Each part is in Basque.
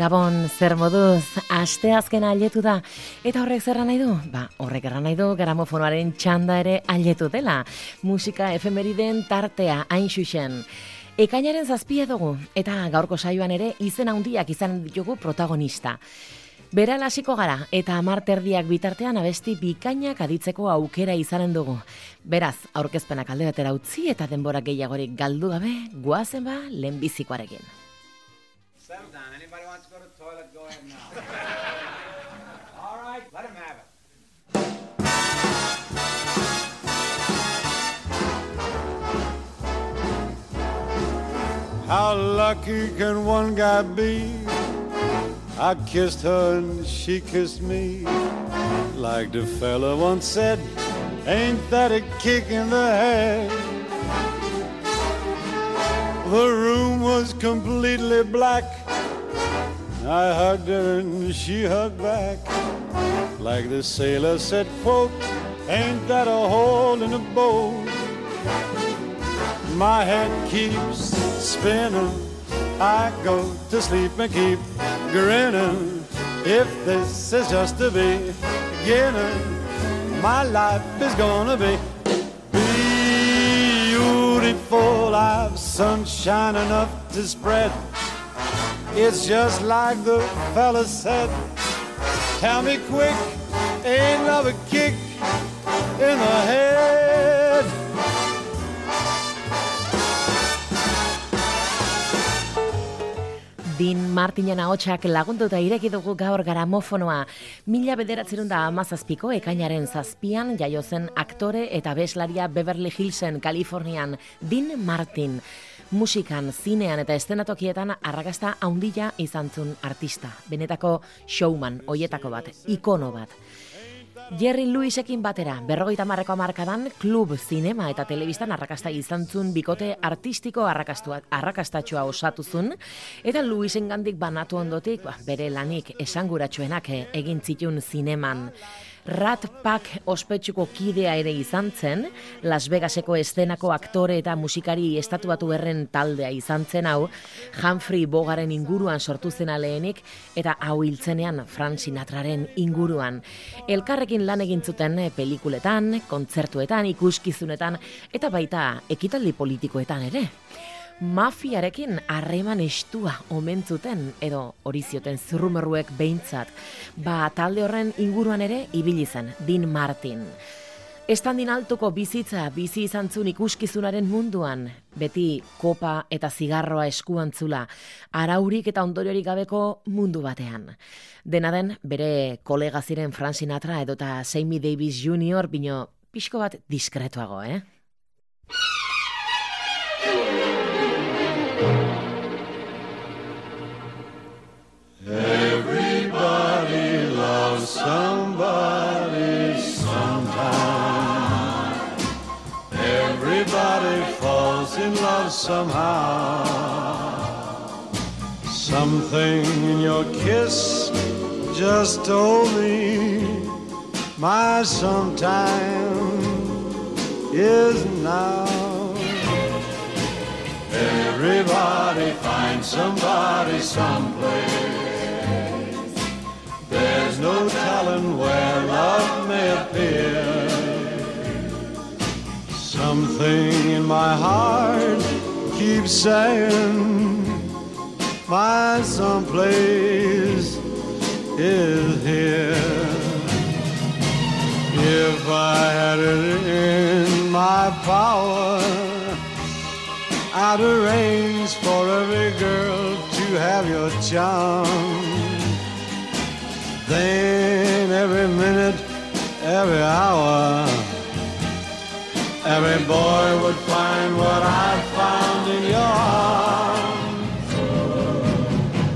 Gabon, zer moduz, aste azken aletu da. Eta horrek zerra nahi du? Ba, horrek erran nahi du, gramofonoaren txanda ere aletu dela. Musika efemeriden tartea, hain xuxen. Ekainaren zazpia dugu, eta gaurko saioan ere izen handiak izan ditugu protagonista. Bera lasiko gara, eta amarterdiak bitartean abesti bikainak aditzeko aukera izanen dugu. Beraz, aurkezpenak alde batera utzi eta denbora gehiagorik galdu gabe, guazen ba, lehenbizikoarekin. How lucky can one guy be? I kissed her and she kissed me. Like the fella once said, ain't that a kick in the head? The room was completely black. I hugged her and she hugged back. Like the sailor said, quote, ain't that a hole in the boat? My head keeps spinning. I go to sleep and keep grinning. If this is just the beginning, my life is gonna be beautiful. I've sunshine enough to spread. It's just like the fella said. Tell me quick, ain't love a kick in the head? Din Martinen ahotsak lagunduta ireki dugu gaur garamofonoa. Mila bederatzerun da amazazpiko ekainaren zazpian jaiozen aktore eta beslaria Beverly Hillsen, Kalifornian. Din Martin. Musikan, zinean eta estenatokietan arrakasta haundila izan zun artista. Benetako showman, hoietako bat, ikono bat. Jerry Lewisekin batera, berrogeita marreko amarkadan, klub, zinema eta telebistan arrakasta izan zun bikote artistiko arrakastatxoa osatuzun, eta Lewisen gandik banatu ondotik, ba, bere lanik esanguratsuenak eh, egin zitun zineman. Rat Pack ospetsuko kidea ere izan zen, Las Vegaseko estenako aktore eta musikari estatuatu berren taldea izan zen hau, Humphrey Bogaren inguruan sortu zen lehenik eta hau hiltzenean Frank Sinatraren inguruan. Elkarrekin lan egin zuten pelikuletan, kontzertuetan, ikuskizunetan eta baita ekitaldi politikoetan ere mafiarekin harreman estua omentzuten edo hori zioten zurrumerruek behintzat. Ba, talde horren inguruan ere ibili zen, Din Martin. Estandin altuko bizitza bizi izan zun ikuskizunaren munduan, beti kopa eta zigarroa eskuantzula, araurik eta ondoriorik gabeko mundu batean. Dena den, bere kolega ziren Frank Sinatra edota Sammy Davis Jr. bino pixko bat diskretuago, eh? Somebody sometime. Everybody falls in love somehow. Something in your kiss just told me my sometime is now. Everybody finds somebody someplace. No telling where love may appear. Something in my heart keeps saying my someplace is here. If I had it in my power, I'd arrange for every girl to have your charm. Then every minute, every hour, every boy would find what I found in your arms.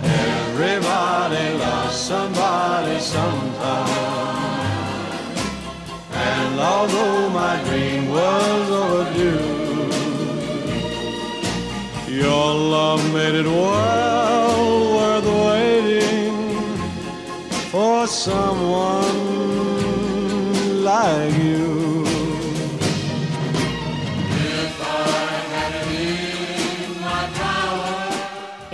Everybody lost somebody sometime. And although my dream was overdue, your love made it well someone like you.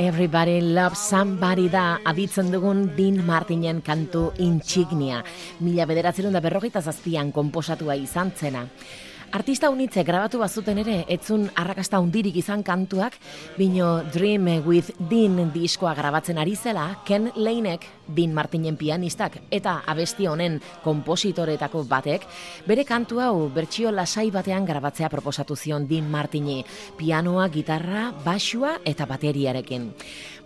Everybody loves somebody da aditzen dugun Dean Martinen kantu insignia. Mila bederatzerun da berrogeita zazpian komposatua izan zena. Artista unitze grabatu bazuten ere, etzun arrakasta hundirik izan kantuak, bino Dream with Dean diskoa grabatzen ari zela, Ken Leinek, Dean Martinen pianistak, eta abesti honen kompositoretako batek, bere kantu hau bertsio lasai batean grabatzea proposatu zion Dean Martini, pianoa, gitarra, basua eta bateriarekin.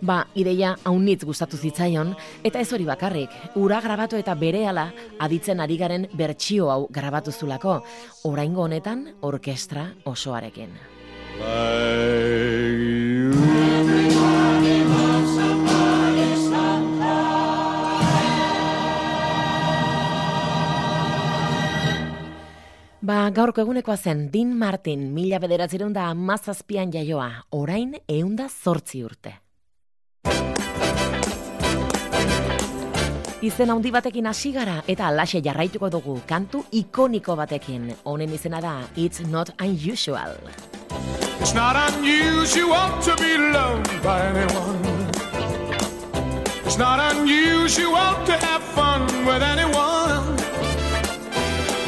Ba, ideia haunitz gustatu zitzaion, eta ez hori bakarrik, ura grabatu eta berehala aditzen ari garen bertsio hau grabatu zulako, oraingo honetan orkestra osoarekin. Like Ba, gaurko egunekoa zen, Dean Martin, mila bederatzeron da amazazpian jaioa, orain eunda zortzi urte. Izen handi batekin hasi gara eta alaxe jarraituko dugu kantu ikoniko batekin. Honen izena da It's Not Unusual. It's not unusual to be loved by anyone. It's not unusual to have fun with anyone.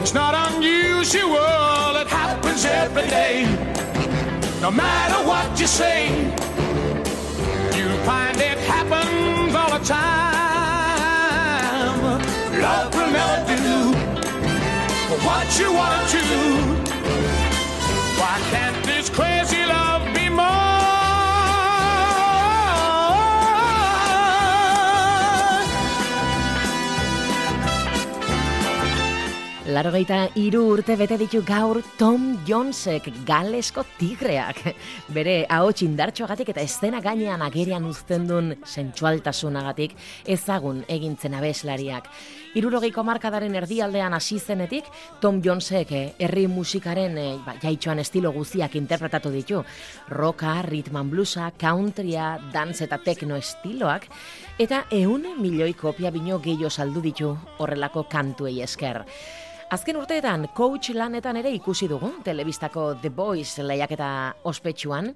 it's not unusual, it happens every day. No matter what you say, you'll find it happens all the time. Love will never do what you want to. Do. Why can't this crazy Larogeita iru urte bete ditu gaur Tom Jonesek galesko tigreak. Bere ahots indartxoagatik eta estena gainean agerian uzten duen sentsualtasunagatik ezagun egintzen abeslariak. Irurogeiko markadaren erdialdean hasi zenetik, Tom Jonesek eh, herri musikaren eh, ba, jaitxoan estilo guziak interpretatu ditu. Rocka, rhythm and bluesa, countrya, dance eta techno estiloak, eta ehun milioi kopia bino gehiago saldu ditu horrelako kantuei esker. Azken urteetan, coach lanetan ere ikusi dugu, telebistako The Boys lehiaketa ospetsuan.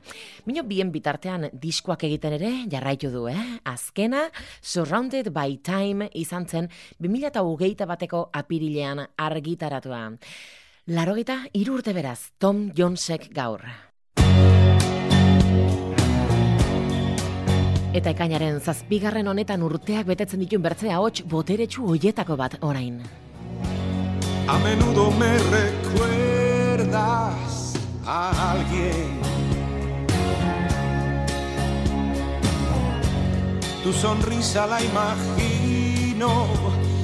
Mino bien bitartean diskoak egiten ere jarraitu du, eh? Azkena, Surrounded by Time izan zen 2008 bateko apirilean argitaratua. Larogeta, hiru urte beraz, Tom Jonesek gaur. Eta ekainaren zazpigarren honetan urteak betetzen dituen bertzea hots boteretsu hoietako bat orain. A menudo me recuerdas a alguien. Tu sonrisa la imagino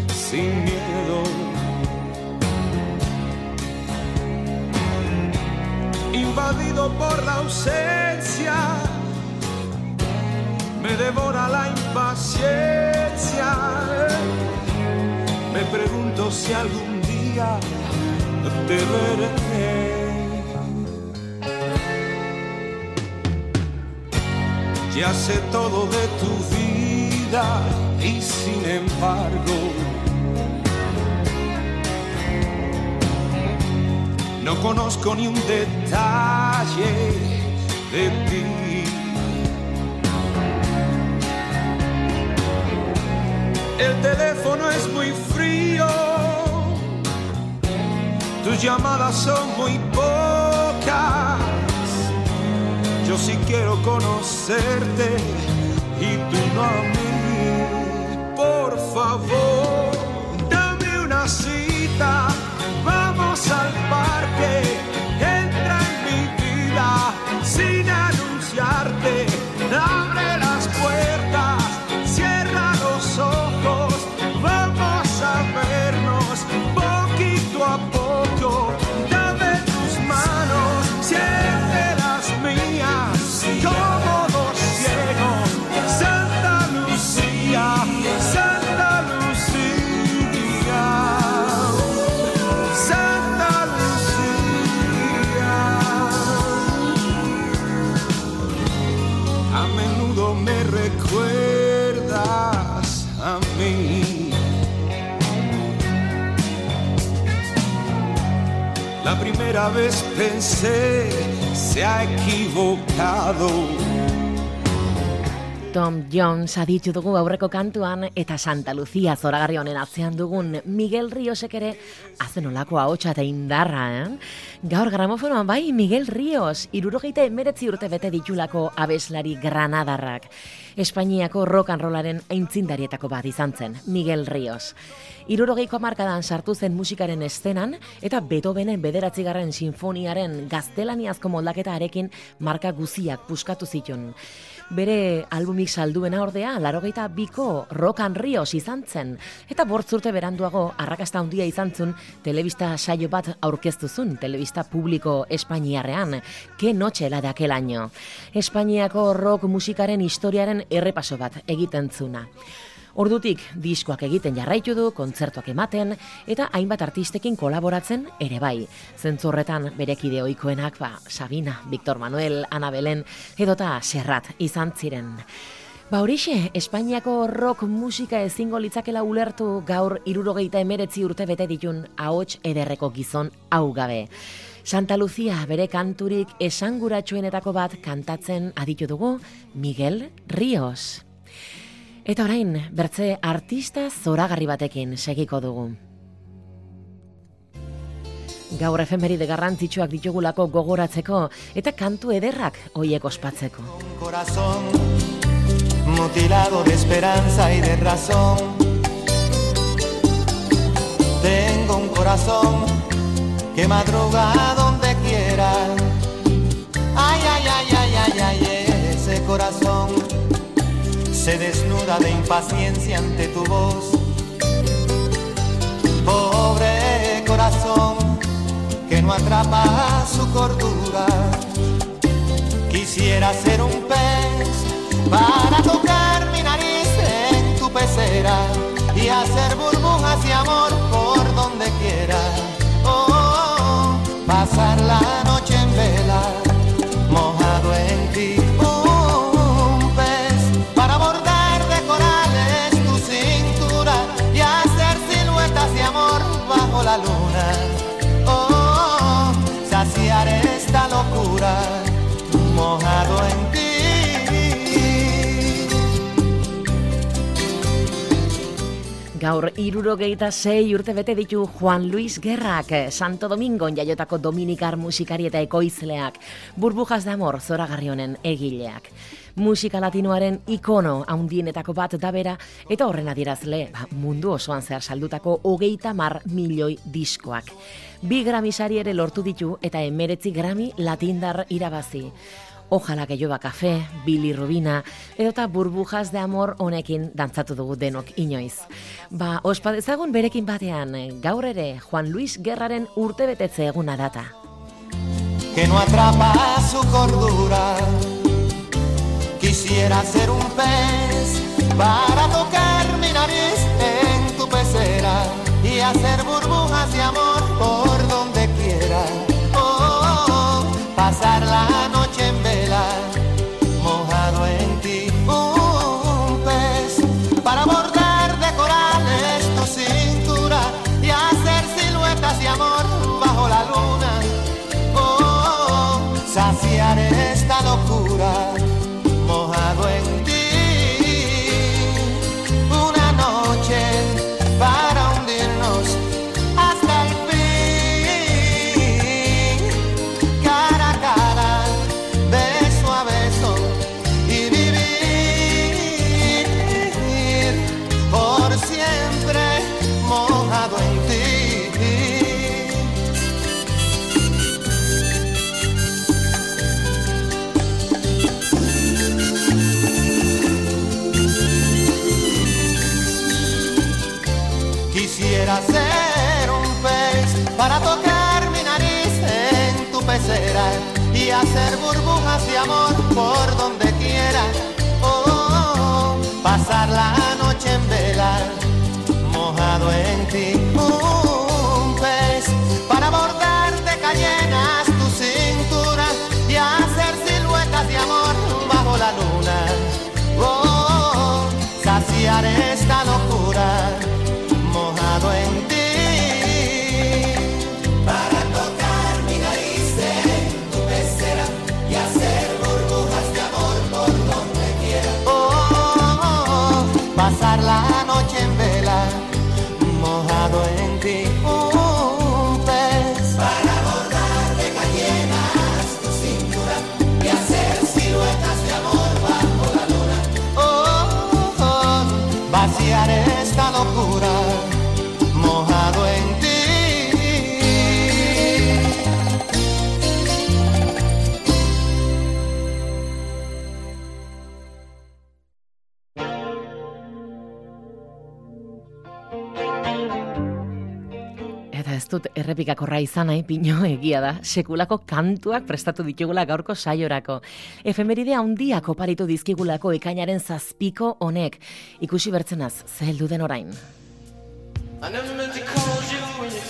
sin miedo. Invadido por la ausencia, me devora la impaciencia. Me pregunto si algún día te veré. Ya sé todo de tu vida y sin embargo no conozco ni un detalle de ti. El teléfono es muy frío, tus llamadas son muy pocas. Yo sí quiero conocerte y tú no a mí. Por favor, primera vez pensé, se ha equivocado Tom Jones aditu dugu aurreko kantuan eta Santa Lucia zoragarri honen atzean dugun Miguel Riosek ere azen olako ahotsa eta indarra, eh? Gaur gramofonoan bai Miguel Rios, irurogeite emeretzi urte bete ditulako abeslari granadarrak. Espainiako rock and aintzindarietako bat izan zen, Miguel Rios. Irurogeiko markadan sartu zen musikaren estenan eta Beethovenen bederatzigarren sinfoniaren gaztelaniazko moldaketa arekin marka guziak puskatu zitun. Bere albumik salduena ordea, larogeita biko Rock and Rios izan zen. Eta bortzurte beranduago, arrakasta handia izan zun, telebista saio bat aurkeztuzun, telebista publiko Espainiarrean, ke noche la de aquel año. Espainiako rock musikaren historiaren errepaso bat egiten zuna. Ordutik diskoak egiten jarraitu du, kontzertuak ematen eta hainbat artistekin kolaboratzen ere bai. Zentzurretan berekide ohikoenak ba Sabina, Victor Manuel, Ana Belen edota Serrat izan ziren. Ba horixe, Espainiako rock musika ezingo litzakela ulertu gaur irurogeita emeretzi urte bete ditun ahots ederreko gizon hau gabe. Santa Lucia bere kanturik esanguratsuenetako bat kantatzen aditu dugu Miguel Ríos. Eta orain, bertze artista zoragarri batekin segiko dugu. Gaur efemeride garrantzitsuak ditugulako gogoratzeko eta kantu ederrak hoiek ospatzeko. Corazón mutilado de esperanza y de razón. Tengo un corazón que madruga donde quiera. Ay, ay, ay, ay, ay, ay, ese corazón se desnuda de impaciencia ante tu voz. Pobre corazón que no atrapa su cordura, quisiera ser un pez para tocar mi nariz en tu pecera y hacer burbujas de amor por donde quiera. Oh, oh, oh pasar la noche Gaur irurogeita sei urte bete ditu Juan Luis Gerrak, Santo Domingo jaiotako Dominikar musikari eta ekoizleak, burbujas de amor zoragarri honen egileak musika latinoaren ikono haundienetako bat da bera, eta horren adierazle ba, mundu osoan zehar saldutako hogeita mar milioi diskoak. Bi gramisari ere lortu ditu eta emeretzi grami latindar irabazi. Ojala que llueva café, Billy Rubina, edota burbujas de amor honekin dantzatu dugu denok inoiz. Ba, ospadezagun berekin batean, gaur ere Juan Luis Guerraren urte betetze eguna data. Que no atrapa su cordura, Quisiera ser un pez para tocar mi nariz en tu pecera y hacer burbujas de amor por pasarla. errepikakorra izan nahi pino egia da, sekulako kantuak prestatu ditugula gaurko saiorako. Efemeride handiak oparitu dizkigulako ekainaren zazpiko honek, ikusi bertzenaz, zeheldu den orain. I never meant to call you when you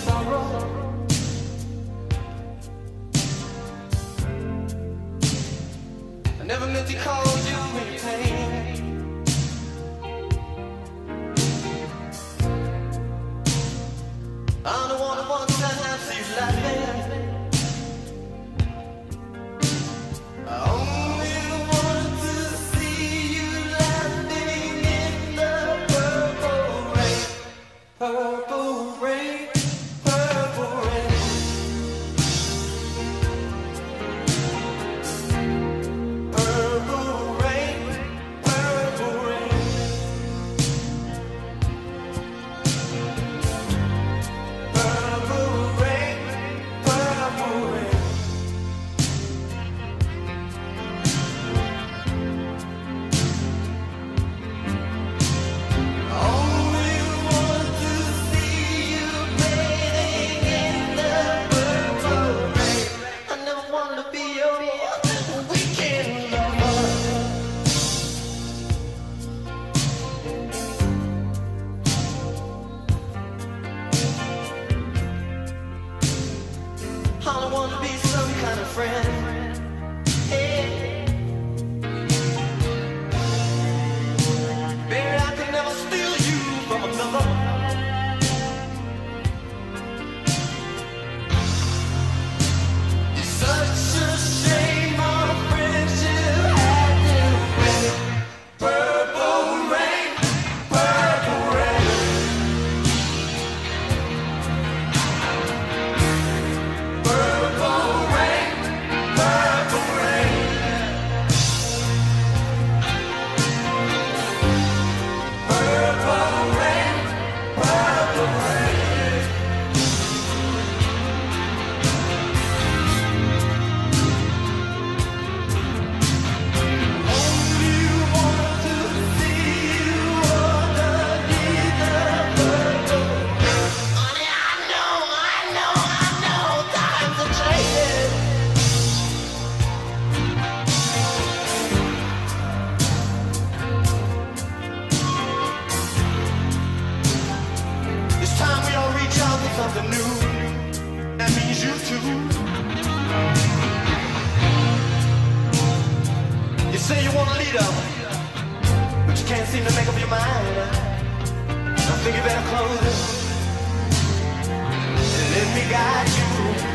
I never meant to call you when you pain. I don't wanna. then you better close let me guide you.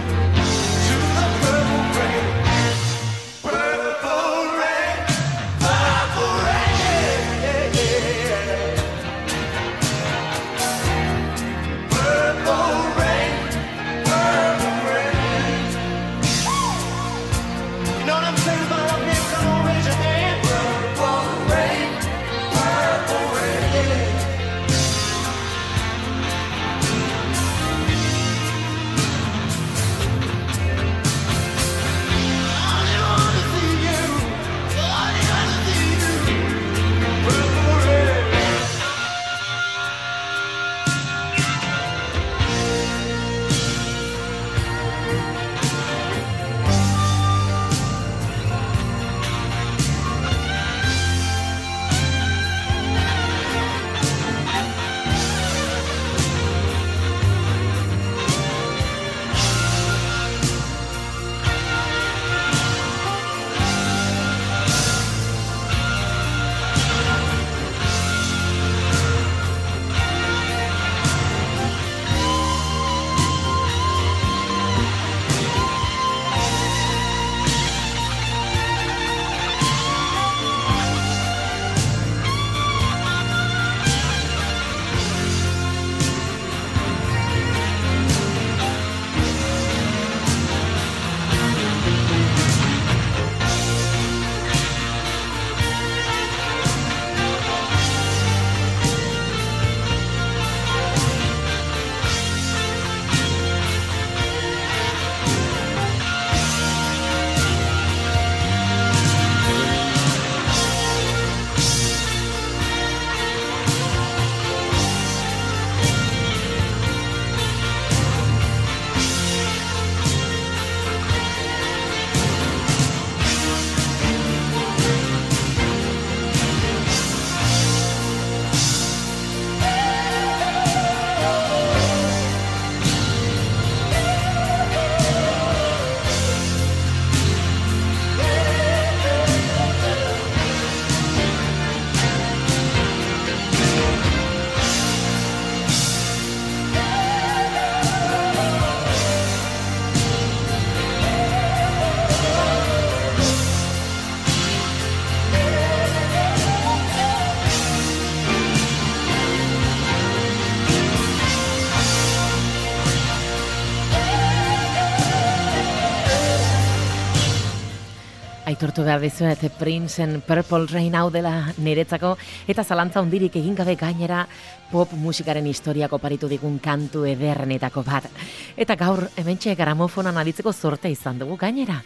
Aitortu behar dizuet, Princeen Purple Rain hau dela niretzako, eta zalantza hundirik egin gabe gainera pop musikaren historiako paritu digun kantu ederrenetako bat. Eta gaur, hementxe gramofonan aditzeko zorte izan dugu gainera.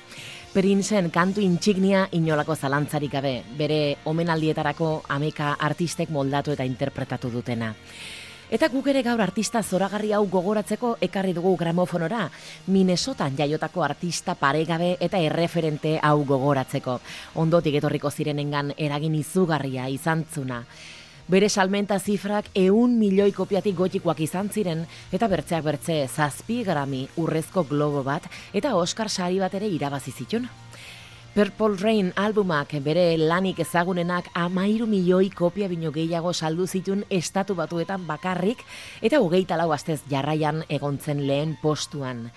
Princeen kantu intsignia inolako zalantzarik gabe, bere omenaldietarako ameka artistek moldatu eta interpretatu dutena. Eta guk ere gaur artista zoragarri hau gogoratzeko ekarri dugu gramofonora, Minnesotan jaiotako artista paregabe eta erreferente hau gogoratzeko. Ondotik etorriko zirenengan eragin izugarria izan zuna. Bere salmenta zifrak eun milioi kopiatik gotikoak izan ziren eta bertzeak bertze zazpi grami urrezko globo bat eta Oscar sari bat ere irabazi zitun. Purple Rain albumak bere lanik ezagunenak amairu milioi kopia bino gehiago saldu zitun estatu batuetan bakarrik eta hogeita lau astez jarraian egontzen lehen postuan.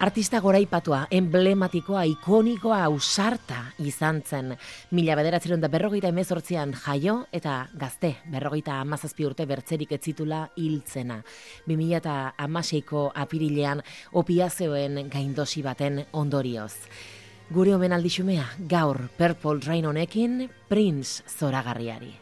Artista goraipatua, emblematikoa, ikonikoa, ausarta izan zen. Mila bederatzerun da berrogeita emezortzian jaio eta gazte, berrogeita amazazpi urte bertzerik etzitula hiltzena. 2000 eta amaseiko apirilean opiazeoen gaindosi baten ondorioz. Gure omen aldixumea, gaur Purple Rain honekin Prince zoragarriari.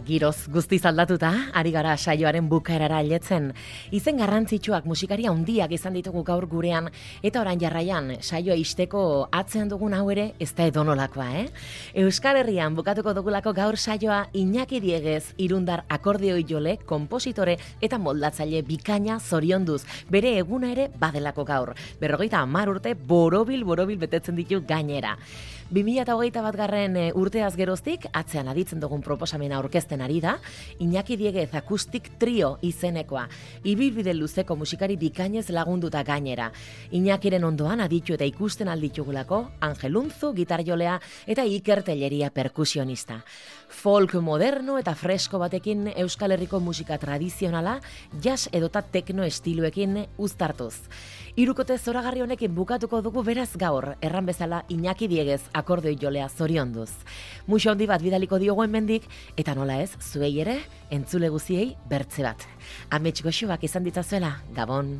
Giroz guztiz aldatuta, ari gara saioaren bukaerara aletzen. Izen garrantzitsuak musikaria handiak izan ditugu gaur gurean, eta orain jarraian saioa isteko atzean dugun hau ere ez da edonolakoa, eh? Euskal Herrian bukatuko dugulako gaur saioa Iñaki Diegez irundar akordeoi jole, kompositore eta moldatzaile bikaina zorionduz. Bere eguna ere badelako gaur. Berrogeita amar urte borobil borobil betetzen ditu gainera. 2008 bat garren eh, urteaz geroztik, atzean aditzen dugun proposamena aurkezten ari da, Iñaki Diegez akustik trio izenekoa, ibilbide luzeko musikari bikainez lagunduta gainera. Iñakiren ondoan aditu eta ikusten alditugulako, Angelunzu, gitarjolea eta ikerteleria perkusionista. Folk moderno eta fresko batekin Euskal Herriko musika tradizionala, jazz edota tekno estiluekin uztartuz. Irukote zoragarri honekin bukatuko dugu beraz gaur, erran bezala Iñaki Diegez akordoi jolea zorionduz. Muxo handi bat bidaliko diogu hemendik eta nola ez, zuei ere, entzule guziei bertze bat. Amets goxuak izan ditzazuela, Gabon.